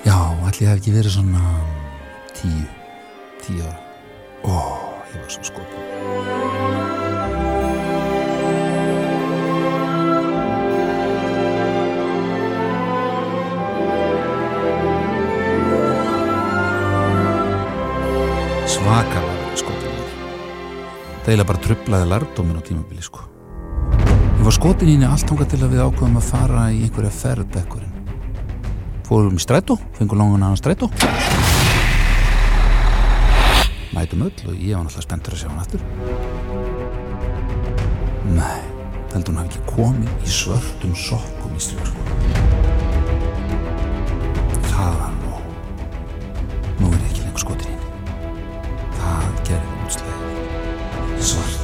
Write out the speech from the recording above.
Já, allir hef ekki verið svona tíu, tíu ára. Ó, ég var svo skotin. Svakalega skotin. Það eiginlega bara trublaði lærdomin á tímabili, sko. Ég var skotin í henni allt hanga til að við ákveðum að fara í einhverja ferð bekkurinn fórum í strætó, fengum longan aðan strætó. Mætum öll og ég var náttúrulega spenntur að sjá hann aftur. Nei, heldur hann hafi ekki komið í svörtum sokkum í stríkarskóla það var nú nú er ekki lengur skotir í það gerði útslega svart.